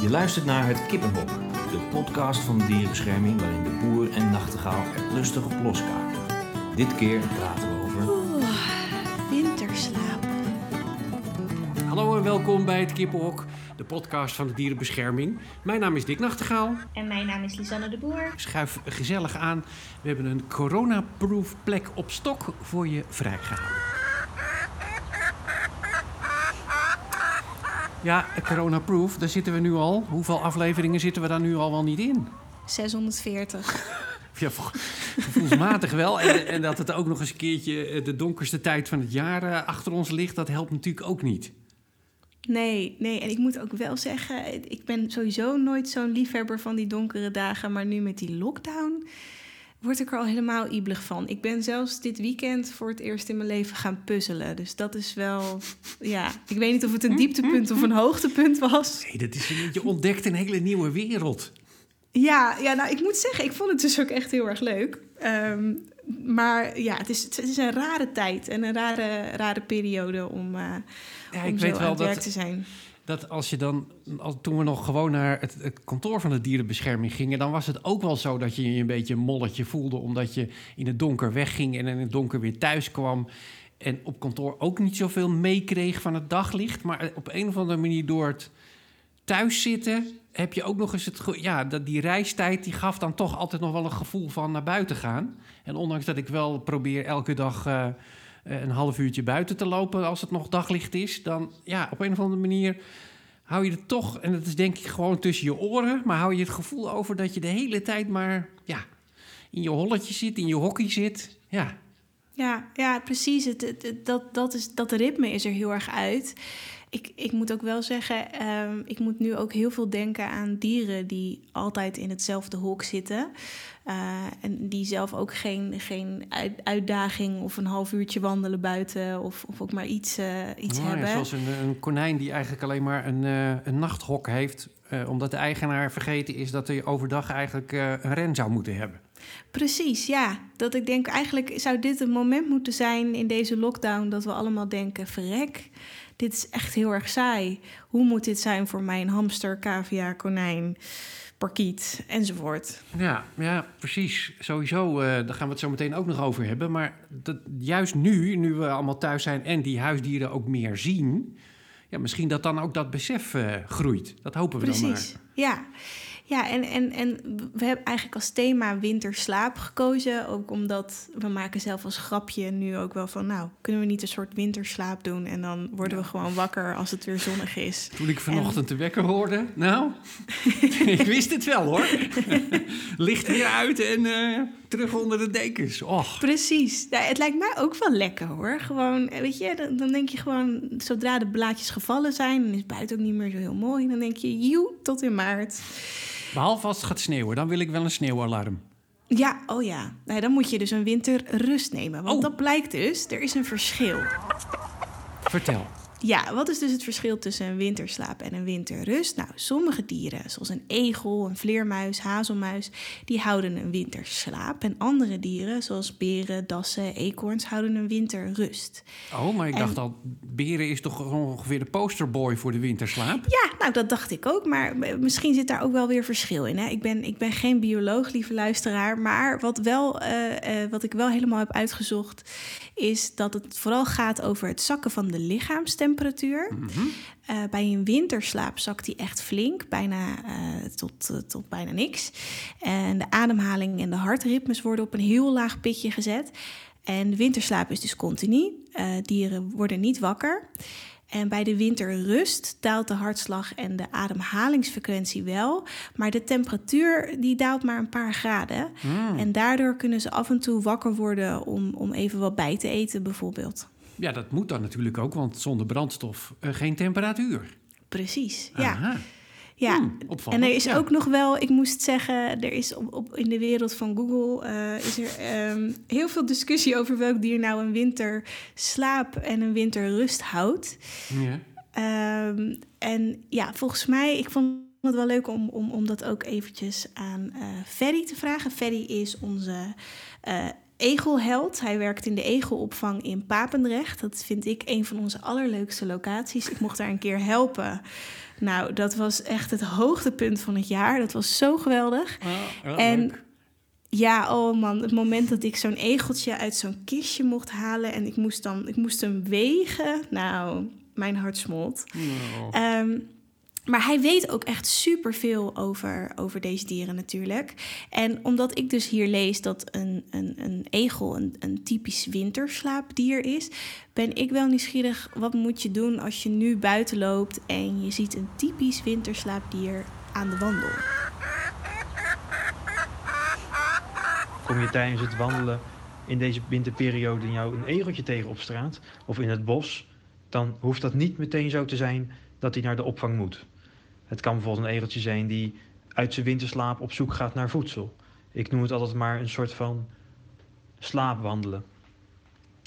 Je luistert naar Het Kippenhok, de podcast van de dierenbescherming waarin de boer en nachtegaal er lustig op loskaken. Dit keer praten we over... Oeh, winterslaap. Hallo en welkom bij het Kippenhok, de podcast van de dierenbescherming. Mijn naam is Dick Nachtegaal. En mijn naam is Lisanne de Boer. Schuif gezellig aan. We hebben een coronaproof plek op stok voor je vrijgehouden. Ja, coronaproof, daar zitten we nu al. Hoeveel afleveringen zitten we daar nu al wel niet in? 640. Ja, gevoelsmatig wel. En, en dat het ook nog eens een keertje eh, de donkerste tijd van het jaar eh, achter ons ligt, dat helpt natuurlijk ook niet. Nee, nee. En ik moet ook wel zeggen, ik ben sowieso nooit zo'n liefhebber van die donkere dagen. Maar nu met die lockdown word ik er al helemaal ibelig van. Ik ben zelfs dit weekend voor het eerst in mijn leven gaan puzzelen. Dus dat is wel, ja, ik weet niet of het een dieptepunt of een hoogtepunt was. Nee, dat is een, je ontdekt een hele nieuwe wereld. Ja, ja, nou, ik moet zeggen, ik vond het dus ook echt heel erg leuk. Ehm, maar ja, het is, het is een rare tijd en een rare, rare periode om, eh Ja, om ik zo weet aan wel het werk dat, te zijn. Dat als je dan, al, toen we nog gewoon naar het, kantoor van de dierenbescherming gingen, dan was het ook wel zo dat je je een beetje een molletje voelde, omdat je in het donker wegging en in het donker weer thuis kwam. En op kantoor ook niet zoveel meekreeg van het daglicht. Maar op een of andere manier door het thuiszitten heb je ook nog eens het... Ja, dat die reistijd die gaf dan toch altijd nog wel een gevoel van naar buiten gaan. En ondanks dat ik wel probeer elke dag eh, een half uurtje buiten te lopen als het nog daglicht is... dan ja, op een of andere manier hou je het toch... en dat is denk ik gewoon tussen je oren... maar hou je het gevoel over dat je de hele tijd maar ja, in je holletje zit, in je hockey zit. Ja, Ja, ja precies. Het- dat, dat, is, dat ritme is er heel erg uit. Ik, ik moet ook wel zeggen, ehm, ik moet nu ook heel veel denken aan dieren die altijd in hetzelfde hok zitten. Eh, en die zelf ook geen, geen uit- uitdaging of een half uurtje wandelen buiten of, of ook maar iets, eh, iets Nou ja, hebben. Zoals een, een konijn die eigenlijk alleen maar een, eh, een nachthok heeft. omdat de eigenaar vergeten is dat hij overdag eigenlijk een ren zou moeten hebben. Precies, ja. Dat ik denk, eigenlijk zou dit een moment moeten zijn in deze lockdown dat we allemaal denken: verrek, dit is echt heel erg saai. Hoe moet dit zijn voor mijn hamster, cavia, konijn, parkiet enzovoort? Ja, ja precies. Sowieso, eh, daar gaan we het zo meteen ook nog over hebben. Maar dat, juist nu, nu we allemaal thuis zijn en die huisdieren ook meer zien... Ja, misschien dat dan ook dat besef eh, groeit. Dat hopen we dan Precies, maar. ja. Ja, en, en, en we hebben eigenlijk als thema winterslaap gekozen. Ook omdat we maken zelf als grapje nu ook wel van... nou, kunnen we niet een soort winterslaap doen... en dan worden we gewoon wakker als het weer zonnig is. Toen ik vanochtend de wekker hoorde, nou, ik wist het wel hoor. Licht weer uit en eh, terug onder de dekens. Och. Precies. Het lijkt mij ook wel lekker hoor. Gewoon, eh, weet je, dan, dan denk je gewoon, zodra de blaadjes gevallen zijn, dan is buiten ook niet meer zo heel mooi. Dan denk je, joe, tot in maart. Behalve als het gaat sneeuwen, dan wil ik wel een sneeuwalarm. Ja, oh ja. Nou, dan moet je dus een winterrust nemen. Want Oh. dat blijkt dus, er is een verschil. Vertel. Ja, wat is dus het verschil tussen een winterslaap en een winterrust? Nou, sommige dieren, zoals een egel, een vleermuis, hazelmuis, die houden een winterslaap. En andere dieren, zoals beren, dassen, eekhoorns, houden een winterrust. Oh, maar ik En- dacht al, Beren is toch ongeveer de posterboy voor de winterslaap? Ja, nou dat dacht ik ook, maar misschien zit daar ook wel weer verschil in. Hè? Ik, ben, ik ben geen bioloog, lieve luisteraar, maar wat, wel, eh, eh, wat ik wel helemaal heb uitgezocht, is dat het vooral gaat over het zakken van de lichaamstemperatuur. Eh, bij een winterslaap zakt die echt flink, bijna eh, tot, eh, tot bijna niks. En de ademhaling en de hartritmes worden op een heel laag pitje gezet. En de winterslaap is dus continu. Dieren worden niet wakker. En bij de winterrust daalt de hartslag en de ademhalingsfrequentie wel. Maar de temperatuur die daalt maar een paar graden. En daardoor kunnen ze af en toe wakker worden om, om even wat bij te eten bijvoorbeeld. Ja, dat moet dan natuurlijk ook, want zonder brandstof eh, geen temperatuur. Precies, ja. Aha. Ja, Hmm, en er is ja. ook nog wel, ik moest zeggen, er is op, op, in de wereld van Google eh, is er ehm, heel veel discussie over welk dier nou een winterslaap en een winterrust houdt. Ja. Ehm, en ja, volgens mij, ik vond het wel leuk om, om, om dat ook eventjes aan eh Ferry te vragen. Ferry is onze egelheld. Hij werkt in de egelopvang in Papendrecht. Dat vind ik een van onze allerleukste locaties. Ik mocht daar een keer helpen. Nou, dat was echt het hoogtepunt van het jaar. Dat was zo geweldig. Oh, en ja, oh man, het moment dat ik zo'n egeltje uit zo'n kistje mocht halen en ik moest, dan, ik moest hem wegen. Nou, mijn hart smolt. Oh. Ehm, maar hij weet ook echt superveel over, over deze dieren natuurlijk. En omdat ik dus hier lees dat een, een, een egel een, een typisch winterslaapdier is, ben ik wel nieuwsgierig. Wat moet je doen als je nu buiten loopt en je ziet een typisch winterslaapdier aan de wandel? Kom je tijdens het wandelen in deze winterperiode in jou een egeltje tegen op straat of in het bos, dan hoeft dat niet meteen zo te zijn dat hij naar de opvang moet. Het kan bijvoorbeeld een egeltje zijn die uit zijn winterslaap op zoek gaat naar voedsel. Ik noem het altijd maar een soort van slaapwandelen.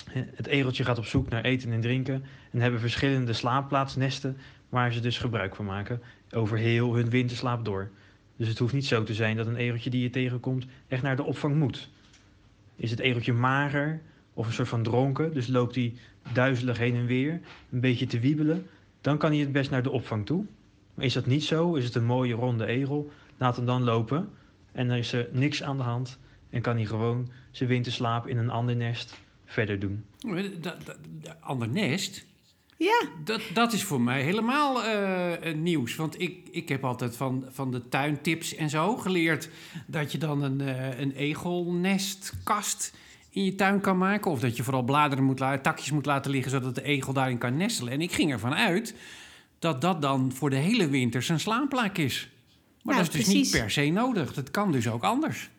Het egeltje gaat op zoek naar eten en drinken en hebben verschillende slaapplaatsnesten waar ze dus gebruik van maken over heel hun winterslaap door. Dus het hoeft niet zo te zijn dat een egeltje die je tegenkomt echt naar de opvang moet. Is het egeltje mager of een soort van dronken, dus loopt hij duizelig heen en weer, een beetje te wiebelen, dan kan hij het best naar de opvang toe. Maar is dat niet zo, is het een mooie ronde egel, laat hem dan lopen en dan is er niks aan de hand en kan hij gewoon zijn winterslaap in een ander nest verder doen. Dat, dat, dat- ander nest, Ja, dat, dat is voor mij helemaal eh, eh, nieuws. Want ik, ik heb altijd van, van de tuintips en zo geleerd... dat je dan een, eh, een egelnestkast in je tuin kan maken. Of dat je vooral bladeren moet laten, takjes moet laten liggen... zodat de egel daarin kan nestelen. En ik ging ervan uit dat dat dan voor de hele winter zijn slaapplek is. Maar Nou, dat is dus precies. niet per se nodig. Dat kan dus ook anders.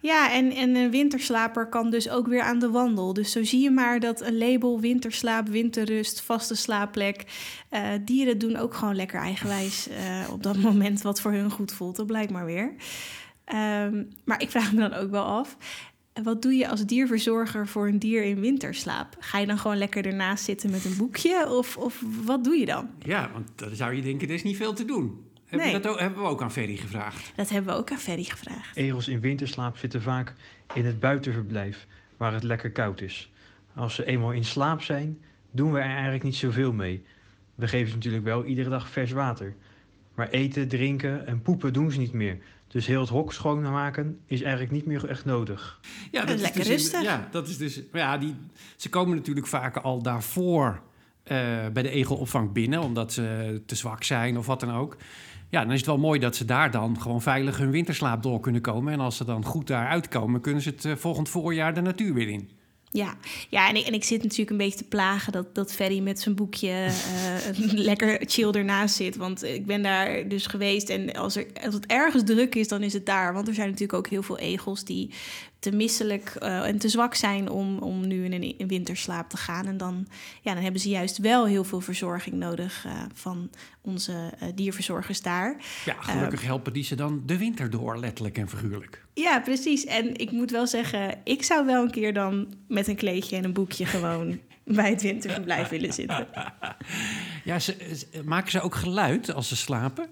Ja, en, en een winterslaper kan dus ook weer aan de wandel. Dus zo zie je maar dat een label winterslaap, winterrust, vaste slaapplek... eh, dieren doen ook gewoon lekker eigenwijs eh, op dat moment wat voor hun goed voelt. Dat blijkt maar weer. Ehm, maar ik vraag me dan ook wel af... Wat doe je als dierverzorger voor een dier in winterslaap? Ga je dan gewoon lekker ernaast zitten met een boekje? Of, of wat doe je dan? Ja, want dan zou je denken, er is niet veel te doen. Hebben, Nee. we dat ook, hebben we ook aan Ferry gevraagd. Dat hebben we ook aan Ferry gevraagd. Egels in winterslaap zitten vaak in het buitenverblijf, waar het lekker koud is. Als ze eenmaal in slaap zijn, doen we er eigenlijk niet zoveel mee. We geven ze natuurlijk wel iedere dag vers water. Maar eten, drinken en poepen doen ze niet meer. Dus heel het hok schoonmaken is eigenlijk niet meer echt nodig. Ja, dat is lekker dus in- rustig. ja, dat is dus. maar Ja, die, ze komen natuurlijk vaak al daarvoor eh, bij de egelopvang binnen, omdat ze te zwak zijn of wat dan ook. Ja, dan is het wel mooi dat ze daar dan gewoon veilig hun winterslaap door kunnen komen. En als ze dan goed daar uitkomen, kunnen ze het eh, volgend voorjaar de natuur weer in. Ja, ja en, ik, en ik zit natuurlijk een beetje te plagen dat, dat Ferry met zijn boekje eh, lekker chill ernaast zit. Want ik ben daar dus geweest en als, er, als het ergens druk is, dan is het daar. Want er zijn natuurlijk ook heel veel egels die te misselijk eh, en te zwak zijn om, om nu in een, in winterslaap te gaan. En dan, ja, dan hebben ze juist wel heel veel verzorging nodig eh, van onze dierverzorgers daar. Ja, gelukkig helpen die ze dan de winter door, letterlijk en figuurlijk. Ja, precies. En ik moet wel zeggen, ik zou wel een keer dan met een kleedje en een boekje gewoon bij het winterverblijf willen zitten. Ja, ze, ze- maken ze ook geluid als ze slapen?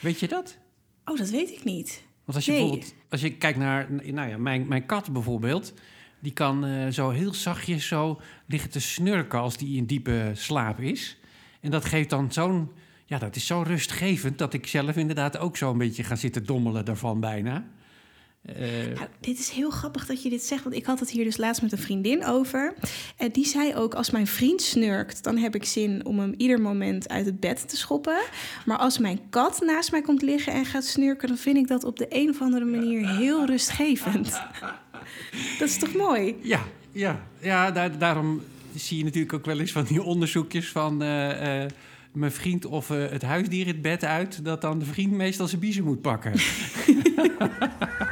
Weet je dat? Oh, dat weet ik niet. Want als je Nee. bijvoorbeeld, als je kijkt naar, nou ja, mijn, mijn kat bijvoorbeeld, die kan eh, zo heel zachtjes zo liggen te snurken als die in diepe slaap is. En dat geeft dan zo'n, ja, dat is zo rustgevend dat ik zelf inderdaad ook zo een beetje ga zitten dommelen daarvan bijna. Eh, Nou, dit is heel grappig dat je dit zegt, want ik had het hier dus laatst met een vriendin over. En die zei ook, als mijn vriend snurkt, dan heb ik zin om hem ieder moment uit het bed te schoppen. Maar als mijn kat naast mij komt liggen en gaat snurken, dan vind ik dat op de een of andere manier heel rustgevend. Dat is toch mooi? ja, ja, ja daar, daarom zie je natuurlijk ook wel eens van die onderzoekjes van eh, eh, mijn vriend of het huisdier het bed uit, dat dan de vriend meestal zijn biezen moet pakken.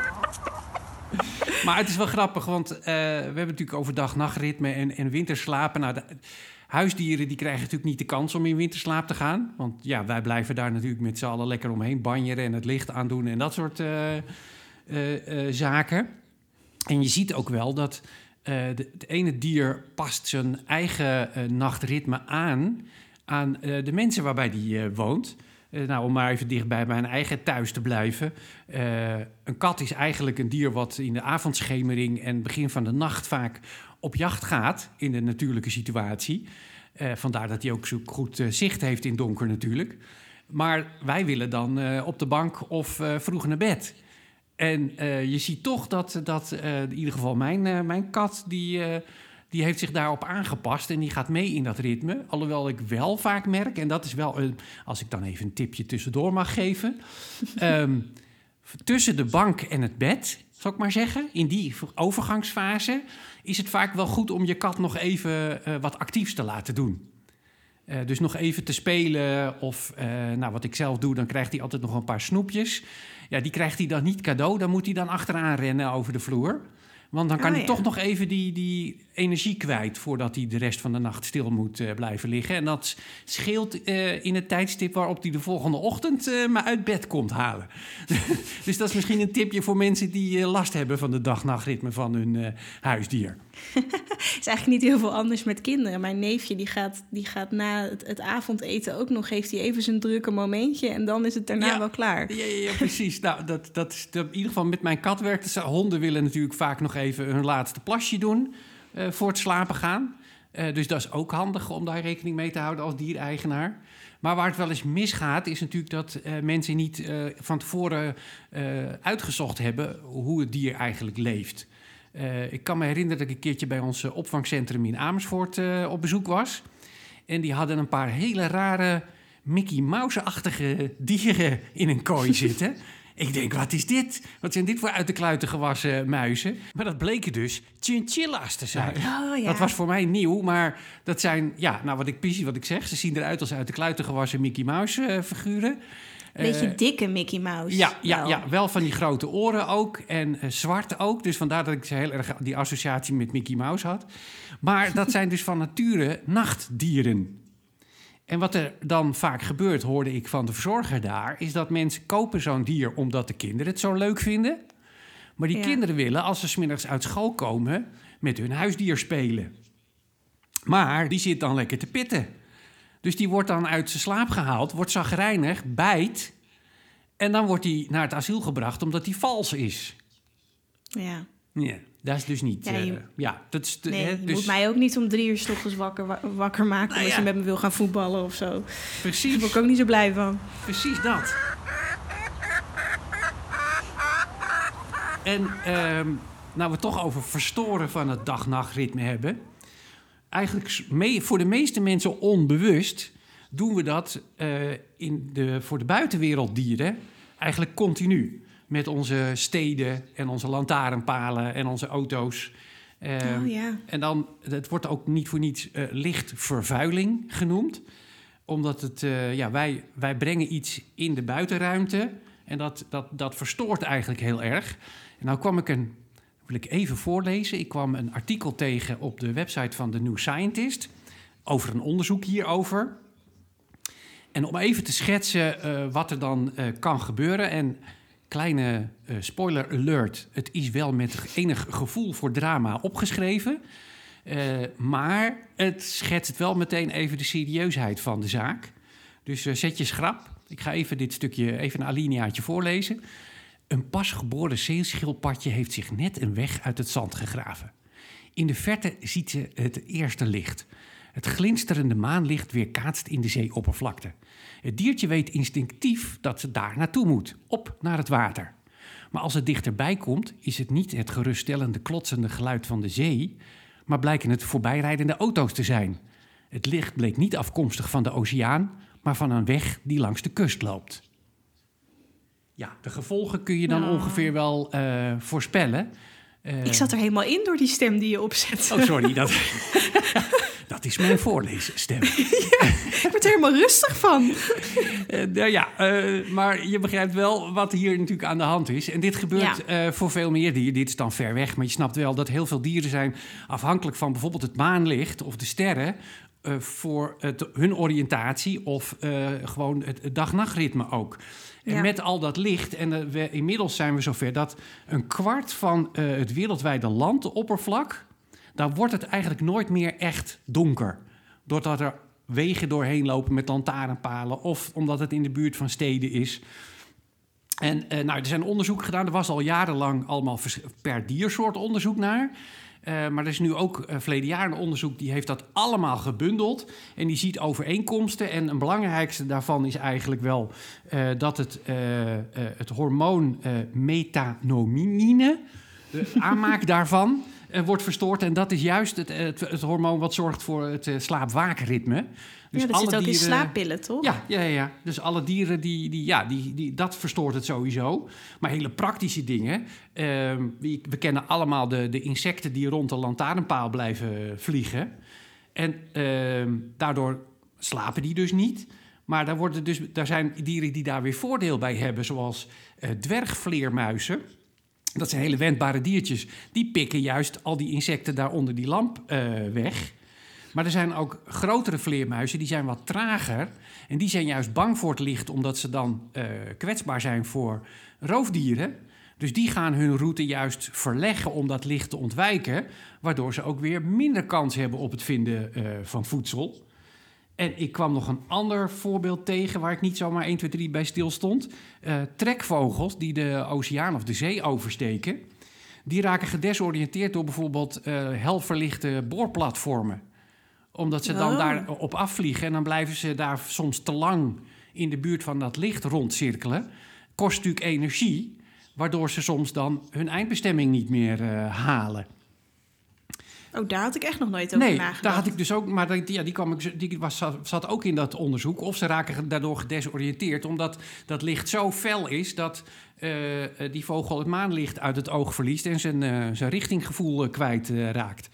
Maar het is wel grappig, want eh, we hebben natuurlijk overdag nachtritme en, en winterslapen. Nou, huisdieren die krijgen natuurlijk niet de kans om in winterslaap te gaan. Want ja, wij blijven daar natuurlijk met z'n allen lekker omheen banjeren en het licht aandoen en dat soort eh, eh, zaken. En je ziet ook wel dat het ene dier past zijn eigen nachtritme aan aan de mensen waarbij die woont. Eh, nou, om maar even dicht bij mijn eigen thuis te blijven. Eh, een kat is eigenlijk een dier wat in de avondschemering en begin van de nacht vaak op jacht gaat in de natuurlijke situatie. Eh, vandaar dat hij ook zo goed zicht heeft in donker natuurlijk. Maar wij willen dan op de bank of vroeg naar bed. En je ziet toch dat, dat in ieder geval mijn, mijn kat, die, die heeft zich daarop aangepast en die gaat mee in dat ritme. Alhoewel ik wel vaak merk, en dat is wel, een, als ik dan even een tipje tussendoor mag geven. ehm, tussen de bank en het bed, zal ik maar zeggen, in die overgangsfase, is het vaak wel goed om je kat nog even eh, wat actiefs te laten doen. Eh, dus nog even te spelen of, eh, nou wat ik zelf doe, dan krijgt hij altijd nog een paar snoepjes. Ja, die krijgt hij dan niet cadeau, dan moet hij dan achteraan rennen over de vloer. Want dan kan Oh, hij ja. toch nog even die, die energie kwijt voordat hij de rest van de nacht stil moet eh, blijven liggen. En dat scheelt eh, in het tijdstip waarop hij de volgende ochtend eh, me uit bed komt halen. dus dat is misschien een tipje voor mensen die last hebben van de dag-nachtritme van hun huisdier. Het is eigenlijk niet heel veel anders met kinderen. Mijn neefje die gaat, die gaat na het, het avondeten ook nog... heeft hij even zijn drukke momentje... en dan is het daarna Ja. wel klaar. Ja, ja, ja, precies. nou, dat, dat dat, in ieder geval met mijn kat werkt. Honden willen natuurlijk vaak nog even hun laatste plasje doen eh, voor het slapen gaan. Eh, dus dat is ook handig om daar rekening mee te houden als diereigenaar. Maar waar het wel eens misgaat, is natuurlijk dat eh, mensen niet van tevoren uitgezocht hebben hoe het dier eigenlijk leeft. Ik kan me herinneren dat ik een keertje bij ons opvangcentrum in Amersfoort op bezoek was. En die hadden een paar hele rare Mickey Mouse-achtige dieren in een kooi zitten. Ik denk, wat is dit? Wat zijn dit voor uit de kluiten gewassen muizen? Maar dat bleken dus chinchilla's te zijn. Oh, ja. Dat was voor mij nieuw, maar dat zijn, ja, nou wat ik precies wat ik zeg, ze zien eruit als uit de kluiten gewassen Mickey Mouse eh, figuren. Beetje Eh, dikke Mickey Mouse. ja, ja, wel. ja, wel van die grote oren ook. En eh, zwart ook. Dus vandaar dat ik zo heel erg die associatie met Mickey Mouse had. Maar dat zijn dus van nature nachtdieren. En wat er dan vaak gebeurt, hoorde ik van de verzorger daar... is dat mensen kopen zo'n dier omdat de kinderen het zo leuk vinden. Maar die Ja. kinderen willen, als ze smiddags uit school komen... met hun huisdier spelen. Maar die zit dan lekker te pitten. Dus die wordt dan uit zijn slaap gehaald, wordt zagrijnig, bijt... En dan wordt hij naar het asiel gebracht omdat hij vals is. Ja. Ja, dat is dus niet. Ja, je- ja dat is. de- Nee, hè, je dus moet mij ook niet om drie uur 's ochtends wakker, wa- wakker maken... Nou ja. je met me wil gaan voetballen of zo. Daar Precies, word ik ook niet zo blij van. precies dat. En ehm, nou we het toch over verstoren van het dag-nachtritme hebben. Eigenlijk mee, voor de meeste mensen onbewust doen we dat eh, in de, voor de buitenwerelddieren eigenlijk continu. Met onze steden en onze lantaarnpalen en onze auto's. Ehm, oh ja. En dan, het wordt ook niet voor niets eh, lichtvervuiling genoemd. Omdat het, eh, ja, wij, wij brengen iets in de buitenruimte. En dat, dat, dat verstoort eigenlijk heel erg. En nou kwam ik een, wil ik even voorlezen. Ik kwam een artikel tegen op de website van The New Scientist. Over een onderzoek hierover. En om even te schetsen eh, wat er dan kan gebeuren. En kleine eh, spoiler alert: het is wel met enig gevoel voor drama opgeschreven. Eh, maar het schetst wel meteen even de serieusheid van de zaak. Dus eh, zet je schrap. Ik ga even dit stukje, even een alineaatje voorlezen. Een pasgeboren zeeschildpadje heeft zich net een weg uit het zand gegraven. In de verte ziet ze het eerste licht. Het glinsterende maanlicht weerkaatst in de zeeoppervlakte. Het diertje weet instinctief dat ze daar naartoe moet, op naar het water. Maar als het dichterbij komt, is het niet het geruststellende klotsende geluid van de zee, maar blijken het voorbijrijdende auto's te zijn. Het licht bleek niet afkomstig van de oceaan, maar van een weg die langs de kust loopt. Ja, de gevolgen kun je dan Nou. ongeveer wel eh, voorspellen. Eh, Ik zat er helemaal in door die stem die je opzet. Oh, sorry. Dat, dat is mijn voorleesstem. Ik word er helemaal rustig van. Eh, nou ja, eh, maar je begrijpt wel wat hier natuurlijk aan de hand is. En dit gebeurt eh, voor veel meer dieren. Dit is dan ver weg, maar je snapt wel dat heel veel dieren zijn afhankelijk van bijvoorbeeld het maanlicht of de sterren. voor het, hun oriëntatie of gewoon het, het dag-nachtritme ook. En Ja. met al dat licht, en we, inmiddels zijn we zover dat een kwart van het wereldwijde landoppervlak, daar wordt het eigenlijk nooit meer echt donker. Doordat er wegen doorheen lopen met lantaarnpalen. Of omdat het in de buurt van steden is. En uh, nou, er zijn onderzoeken gedaan. Er was al jarenlang allemaal per diersoort onderzoek naar. Uh, maar er is nu ook uh, verleden jaar een onderzoek die heeft dat allemaal gebundeld. En die ziet overeenkomsten. En een belangrijkste daarvan is eigenlijk wel uh, dat het, het hormoon metanomine, de aanmaak daarvan, wordt verstoord. En dat is juist het, het, het hormoon wat zorgt voor het slaap-waakritme. Dus ja, dat zit ook dieren, in slaappillen, toch? Ja, ja, ja. dus alle dieren, die, die, ja, die, die, dat verstoort het sowieso. Maar hele praktische dingen. Uh, we, we, kennen allemaal de, de insecten die rond de lantaarnpaal blijven vliegen. En uh, daardoor slapen die dus niet. Maar daar, worden dus, daar zijn dieren die daar weer voordeel bij hebben, zoals uh, dwergvleermuizen. Dat zijn hele wendbare diertjes. Die pikken juist al die insecten daar onder die lamp uh, weg. Maar er zijn ook grotere vleermuizen, die zijn wat trager. En die zijn juist bang voor het licht, omdat ze dan uh, kwetsbaar zijn voor roofdieren. Dus die gaan hun route juist verleggen om dat licht te ontwijken. Waardoor ze ook weer minder kans hebben op het vinden uh, van voedsel. En ik kwam nog een ander voorbeeld tegen waar ik niet zomaar 1, 2, 3 bij stil stond. Uh, trekvogels die de oceaan of de zee oversteken. Die raken gedesoriënteerd door bijvoorbeeld helverlichte boorplatformen omdat ze dan oh. daar op afvliegen en dan blijven ze daar soms te lang in de buurt van dat licht rondcirkelen. Kost natuurlijk energie, waardoor ze soms dan hun eindbestemming niet meer uh, halen. Oh, daar had ik echt nog nooit over nee, nagedacht. daar had ik dus ook, maar die, ja, die, kwam ik, die was, zat ook in dat onderzoek. Of ze raken daardoor gedesoriënteerd, omdat dat licht zo fel is dat uh, die vogel het maanlicht uit het oog verliest en zijn, uh, zijn richtinggevoel kwijt raakt.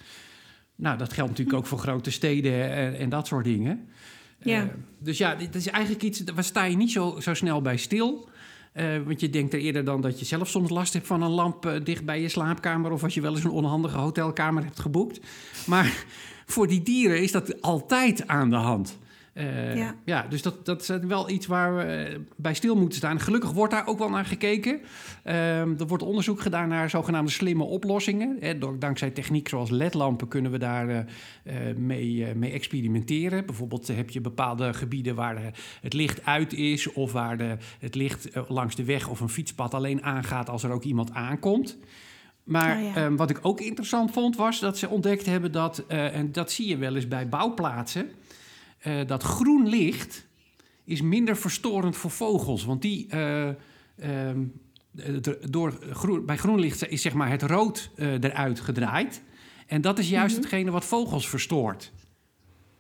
Nou, dat geldt natuurlijk ook voor grote steden en, en dat soort dingen. Ja. Uh, dus ja, dit is eigenlijk iets, waar sta je niet zo, zo snel bij stil. Uh, want je denkt er eerder dan dat je zelf soms last hebt van een lamp uh, dicht bij je slaapkamer. of als je wel eens een onhandige hotelkamer hebt geboekt. Maar voor die dieren is dat altijd aan de hand. Uh, ja. ja. dus dat, dat is wel iets waar we eh, bij stil moeten staan. Gelukkig wordt daar ook wel naar gekeken. Uh, er wordt onderzoek gedaan naar zogenaamde slimme oplossingen. Hè, door, dankzij techniek zoals ledlampen kunnen we daar uh, mee, mee, experimenteren. Bijvoorbeeld heb je bepaalde gebieden waar het licht uit is... of waar de, het licht langs de weg of een fietspad alleen aangaat als er ook iemand aankomt. Maar oh, ja. um, wat ik ook interessant vond was dat ze ontdekt hebben dat... en dat zie je wel eens bij bouwplaatsen uh, dat groen licht is minder verstorend voor vogels. Want die, uh, um, door groen, bij groen licht is zeg maar het rood uh, eruit gedraaid. En dat is juist mm -hmm. hetgene wat vogels verstoort.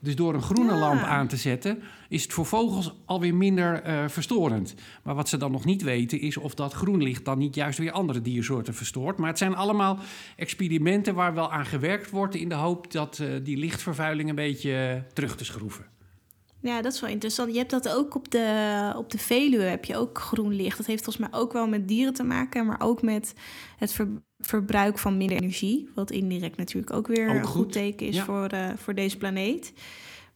Dus door een groene ja. lamp aan te zetten, is het voor vogels alweer minder uh, verstorend. Maar wat ze dan nog niet weten, is of dat groen licht dan niet juist weer andere diersoorten verstoort. Maar het zijn allemaal experimenten waar wel aan gewerkt wordt in de hoop dat uh, die lichtvervuiling een beetje terug te schroeven. Ja, dat is wel interessant. Je hebt dat ook op de, op de Veluwe, heb je ook groen licht. Dat heeft volgens mij ook wel met dieren te maken, maar ook met het ver, verbruik van minder energie. Wat indirect natuurlijk ook weer ook een goed teken is ja. voor, uh, voor deze planeet.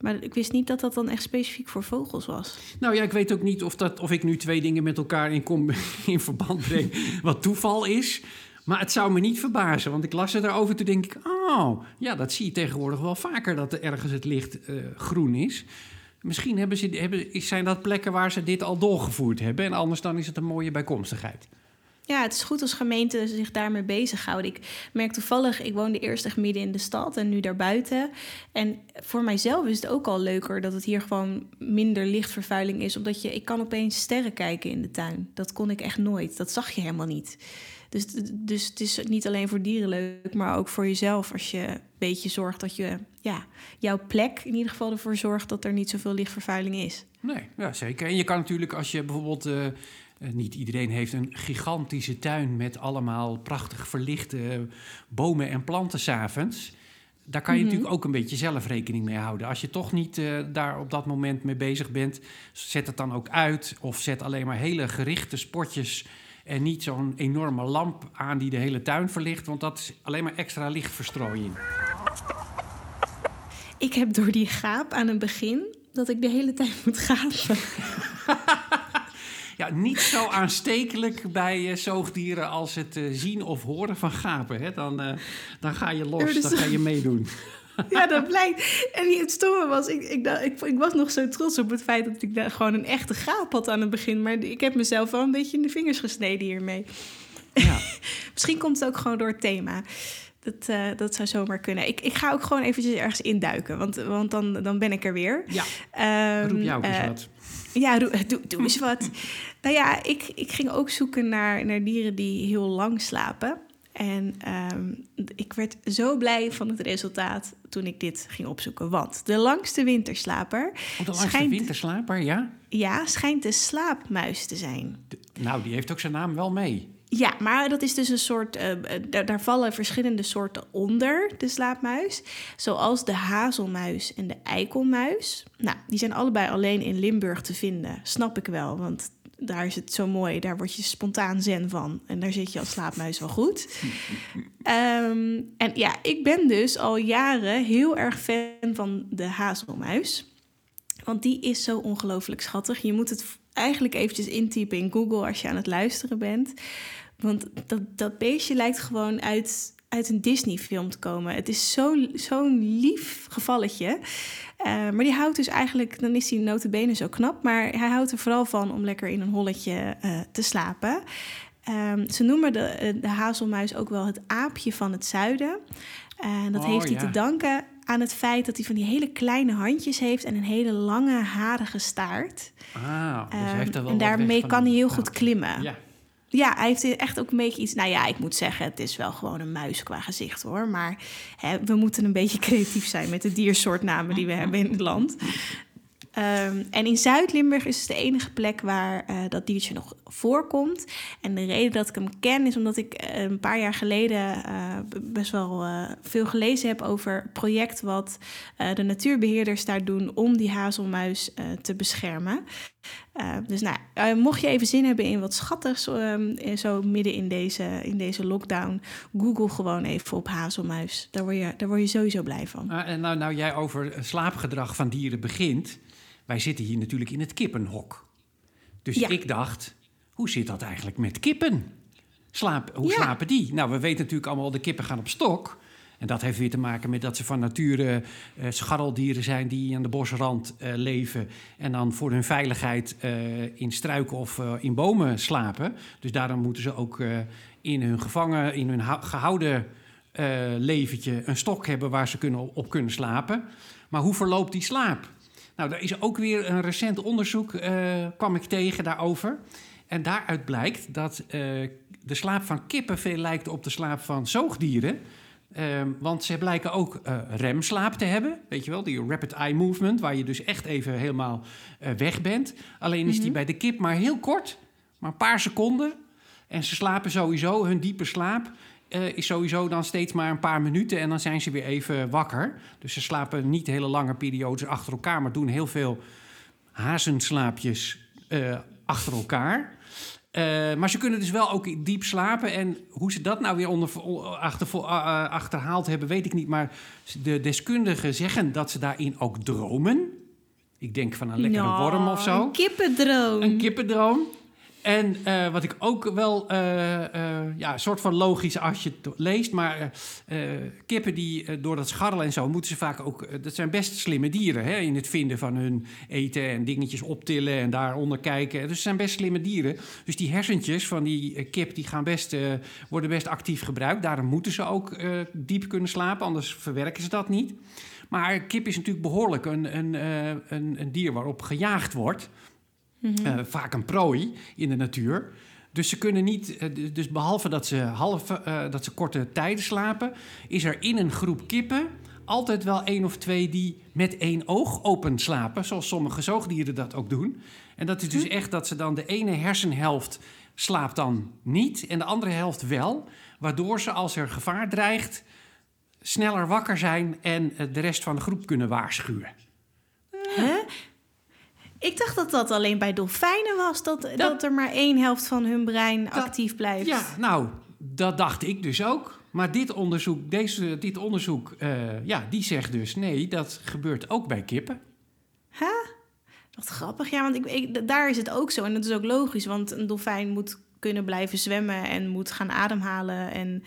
Maar ik wist niet dat dat dan echt specifiek voor vogels was. Nou ja, ik weet ook niet of, dat, of ik nu twee dingen met elkaar in, kom, in verband breng, wat toeval is. Maar het zou me niet verbazen, want ik las er daarover. Toen denk ik, oh, ja, dat zie je tegenwoordig wel vaker, dat er ergens het licht uh, groen is. Misschien hebben ze, hebben, zijn dat plekken waar ze dit al doorgevoerd hebben. En anders dan is het een mooie bijkomstigheid. Ja, het is goed als gemeenten zich daarmee bezighouden. Ik merk toevallig, ik woonde eerst echt midden in de stad en nu daarbuiten. En voor mijzelf is het ook al leuker dat het hier gewoon minder lichtvervuiling is. Omdat je, ik kan opeens sterren kijken in de tuin. Dat kon ik echt nooit. Dat zag je helemaal niet. Dus, dus het is niet alleen voor dieren leuk, maar ook voor jezelf. Als je een beetje zorgt dat je ja, jouw plek in ieder geval ervoor zorgt dat er niet zoveel lichtvervuiling is. Nee, ja, zeker. En je kan natuurlijk als je bijvoorbeeld. Uh, niet iedereen heeft een gigantische tuin met allemaal prachtig verlichte bomen en planten s'avonds. Daar kan je mm -hmm. natuurlijk ook een beetje zelf rekening mee houden. Als je toch niet uh, daar op dat moment mee bezig bent, zet het dan ook uit. Of zet alleen maar hele gerichte spotjes en niet zo'n enorme lamp aan die de hele tuin verlicht, want dat is alleen maar extra lichtverstrooiing. Ik heb door die gaap aan het begin dat ik de hele tijd moet gapen. Ja, niet zo aanstekelijk bij uh, zoogdieren als het uh, zien of horen van gapen. Hè? Dan, uh, dan ga je los, dan ga je meedoen. ja, dat blijkt. En het stomme was, ik, ik, ik, ik, was nog zo trots op het feit dat ik daar gewoon een echte gaap had aan het begin. Maar ik heb mezelf wel een beetje in de vingers gesneden hiermee. Ja. Misschien komt het ook gewoon door het thema. Dat, uh, dat zou zomaar kunnen. Ik, ik ga ook gewoon eventjes ergens induiken, want, want dan, dan ben ik er weer. Ja, um, roep jou eens uh, wat. Ja, doe, doe, doe eens wat. nou ja, ik, ik ging ook zoeken naar, naar dieren die heel lang slapen. En um, ik werd zo blij van het resultaat toen ik dit ging opzoeken. Want de langste winterslaper. Oh, de langste schijnt, winterslaper, ja? Ja, schijnt de slaapmuis te zijn. De, nou, die heeft ook zijn naam wel mee. Ja, maar dat is dus een soort. Uh, daar, daar, vallen verschillende soorten onder de slaapmuis. Zoals de hazelmuis en de eikelmuis. Nou, die zijn allebei alleen in Limburg te vinden. Snap ik wel, want daar is het zo mooi. Daar word je spontaan zen van. En daar zit je als slaapmuis wel goed. um, en ja, ik ben dus al jaren heel erg fan van de hazelmuis. Want die is zo ongelooflijk schattig. Je moet het eigenlijk eventjes intypen in Google als je aan het luisteren bent. Want dat, dat beestje lijkt gewoon uit, uit een Disney-film te komen. Het is zo'n zo lief gevalletje. Uh, maar die houdt dus eigenlijk, dan is hij notabene zo knap... maar hij houdt er vooral van om lekker in een holletje uh, te slapen. Um, ze noemen de, de hazelmuis ook wel het aapje van het zuiden. En dat oh, heeft hij ja. te danken aan het feit dat hij van die hele kleine handjes heeft... en een hele lange, harige staart. Ah, dus hij heeft er wel En daarmee kan hij heel goed klimmen. Ja. Ja, hij heeft echt ook een beetje iets. Nou ja, ik moet zeggen, het is wel gewoon een muis qua gezicht hoor. Maar hè, we moeten een beetje creatief zijn met de diersoortnamen die we hebben in het land. Um, en in Zuid-Limburg is het de enige plek waar uh, dat diertje nog voorkomt. En de reden dat ik hem ken is omdat ik uh, een paar jaar geleden uh, best wel veel gelezen heb over het project wat de natuurbeheerders daar doen om die hazelmuis te beschermen. Dus nou, mocht je even zin hebben in wat schattigs, zo midden in deze, in deze lockdown, google gewoon even op hazelmuis. Daar word je, daar word je sowieso blij van. en nou, nou jij over slaapgedrag van dieren begint wij zitten hier natuurlijk in het kippenhok. Dus ja. ik dacht, hoe zit dat eigenlijk met kippen? Slaap, hoe ja. slapen die? Nou, we weten natuurlijk allemaal, de kippen gaan op stok. En dat heeft weer te maken met dat ze van nature uh, scharreldieren zijn die aan de bosrand uh, leven. En dan voor hun veiligheid uh, in struiken of in bomen slapen. Dus daarom moeten ze ook in hun gevangen, in hun gehouden leventje een stok hebben waar ze kunnen, op kunnen slapen. Maar hoe verloopt die slaap? Nou, daar is ook weer een recent onderzoek, kwam ik tegen daarover. En daaruit blijkt dat de slaap van kippen veel lijkt op de slaap van zoogdieren. Uh, want ze blijken ook uh, remslaap te hebben. Weet je wel, die rapid eye movement, waar je dus echt even helemaal weg bent. Alleen is die mm -hmm. bij de kip maar heel kort, maar een paar seconden. En ze slapen sowieso, hun diepe slaap uh, is sowieso dan steeds maar een paar minuten en dan zijn ze weer even wakker. Dus ze slapen niet hele lange periodes achter elkaar, maar doen heel veel hazenslaapjes achter elkaar. Uh, maar ze kunnen dus wel ook diep slapen. En hoe ze dat nou weer onder, achter, achterhaald hebben, weet ik niet. Maar de deskundigen zeggen dat ze daarin ook dromen. Ik denk van een lekkere no, worm of zo. Een kippendroom. Een kippendroom. En uh, wat ik ook wel, uh, uh, ja, soort van logisch als je het leest, maar kippen die door dat scharrelen en zo moeten ze vaak ook, dat zijn best slimme dieren hè, in het vinden van hun eten en dingetjes optillen en daaronder kijken. Dus het zijn best slimme dieren. Dus die hersentjes van die kip die gaan best, worden best actief gebruikt. Daarom moeten ze ook diep kunnen slapen, anders verwerken ze dat niet. Maar kip is natuurlijk behoorlijk een, een, een, een dier waarop gejaagd wordt. Mm -hmm. uh, vaak een prooi in de natuur. Dus ze kunnen niet, uh, dus behalve dat ze, half, uh, dat ze korte tijden slapen, is er in een groep kippen altijd wel één of twee die met één oog open slapen, zoals sommige zoogdieren dat ook doen. En dat is dus hm. echt dat ze dan de ene hersenhelft slaapt dan niet en de andere helft wel, waardoor ze als er gevaar dreigt sneller wakker zijn en de rest van de groep kunnen waarschuwen. Huh? Ik dacht dat dat alleen bij dolfijnen was, dat, dat, dat er maar één helft van hun brein dat, actief blijft. Ja, nou, dat dacht ik dus ook. Maar dit onderzoek, deze, dit onderzoek uh, ja, die zegt dus nee, dat gebeurt ook bij kippen. Huh? Wat grappig, ja, want ik, ik, daar is het ook zo. En dat is ook logisch, want een dolfijn moet kunnen blijven zwemmen en moet gaan ademhalen en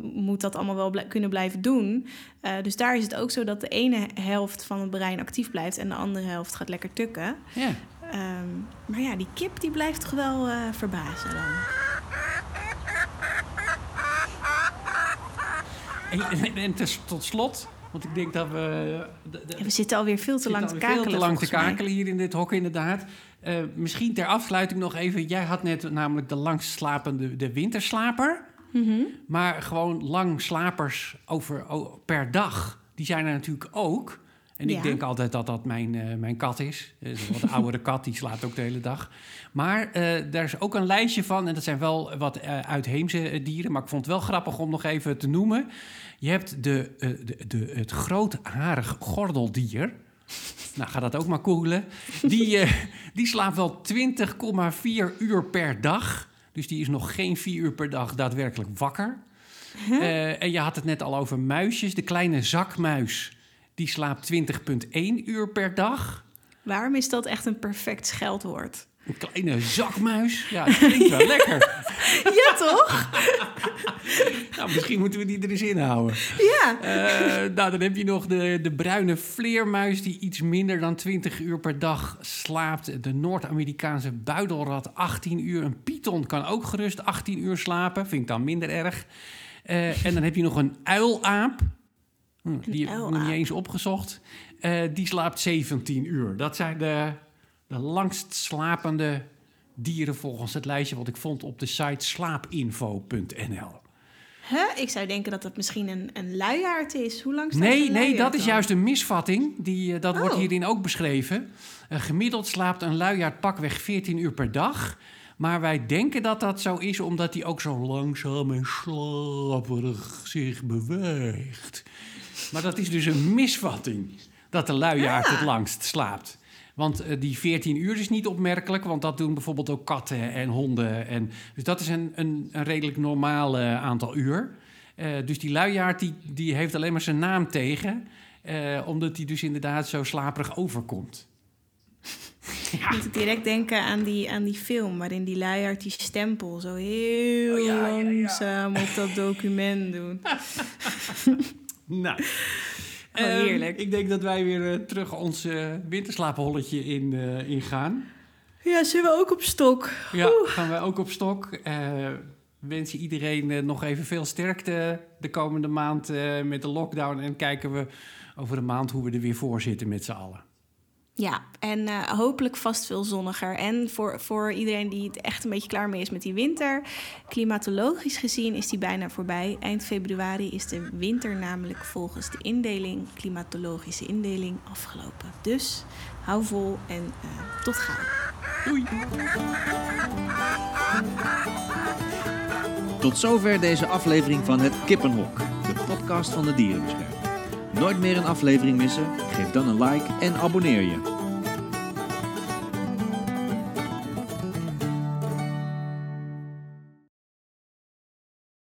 moet dat allemaal wel kunnen blijven doen. Uh, dus daar is het ook zo dat de ene helft van het brein actief blijft en de andere helft gaat lekker tukken. Ja. Um, maar ja, die kip die blijft toch wel uh, verbazen dan. En, en, tot slot, want ik denk dat we... De, de, ja, we zitten alweer veel te lang te kakelen. Veel te lang te kakelen hier in dit hok, inderdaad. Uh, misschien ter afsluiting nog even. Jij had net namelijk de langst slapende de winterslaper. Mm -hmm. Maar gewoon lang slapers over, per dag. Die zijn er natuurlijk ook. En ja. ik denk altijd dat dat mijn, uh, mijn kat is. Een wat oudere kat, die slaapt ook de hele dag. Maar uh, daar is ook een lijstje van. En dat zijn wel wat uh, uitheemse dieren. Maar ik vond het wel grappig om nog even te noemen. Je hebt de, de, de, het grootharig gordeldier. Nou, ga dat ook maar googlen. Die, die slaapt wel 20,4 uur per dag. Dus die is nog geen 4 uur per dag daadwerkelijk wakker. Huh? en je had het net al over muisjes. De kleine zakmuis die slaapt 20,1 uur per dag. Waarom is dat echt een perfect scheldwoord? Een kleine zakmuis. Ja, dat klinkt wel lekker. Ja, toch? nou, misschien moeten we die er eens in houden. Ja. Uh, nou, dan heb je nog de, de bruine vleermuis... die iets minder dan 20 uur per dag slaapt. De Noord-Amerikaanse buidelrat 18 uur. Een python kan ook gerust 18 uur slapen. Vind ik dan minder erg. Uh, en dan heb je nog een uilaap. Hm, die heb ik nog niet eens opgezocht. Uh, die slaapt 17 uur. Dat zijn de, de langst slapende dieren volgens het lijstje wat ik vond op de site slaapinfo.nl. Huh? Ik zou denken dat dat misschien een, een luiaard is. Hoe lang staat Nee, nee dat is juist een misvatting. Die, uh, dat oh. wordt hierin ook beschreven. Uh, gemiddeld slaapt een luiaard pakweg 14 uur per dag. Maar wij denken dat dat zo is omdat hij ook zo langzaam en slaperig zich beweegt. Maar dat is dus een misvatting dat de luiaard het langst slaapt. Want uh, die 14 uur is niet opmerkelijk, want dat doen bijvoorbeeld ook katten en honden. En, dus dat is een, een, een redelijk normaal uh, aantal uur. Uh, dus die luiaard die, die heeft alleen maar zijn naam tegen, omdat hij dus inderdaad zo slaperig overkomt. Ja. Moet direct denken aan die, aan die film waarin die luiaard die stempel zo heel oh, ja, langzaam ja, op dat document doet. Nou, oh, heerlijk. Um, ik denk dat wij weer uh, terug ons uh, winterslaapholletje in, uh, in gaan. Ja, zullen we ook op stok? Ja, Oeh. gaan wij ook op stok. wensen iedereen nog even veel sterkte de komende maand met de lockdown. En kijken we over de maand hoe we er weer voor zitten met z'n allen. Ja, en uh, hopelijk vast veel zonniger. En voor, voor iedereen die het echt een beetje klaar mee is met die winter. Klimatologisch gezien is die bijna voorbij. Eind februari is de winter namelijk volgens de indeling, klimatologische indeling, afgelopen. Dus hou vol en uh, tot gauw. Doei! Tot zover deze aflevering van Het Kippenhok, de podcast van de Dierenbescherming. Nooit meer een aflevering missen? Geef dan een like en abonneer je.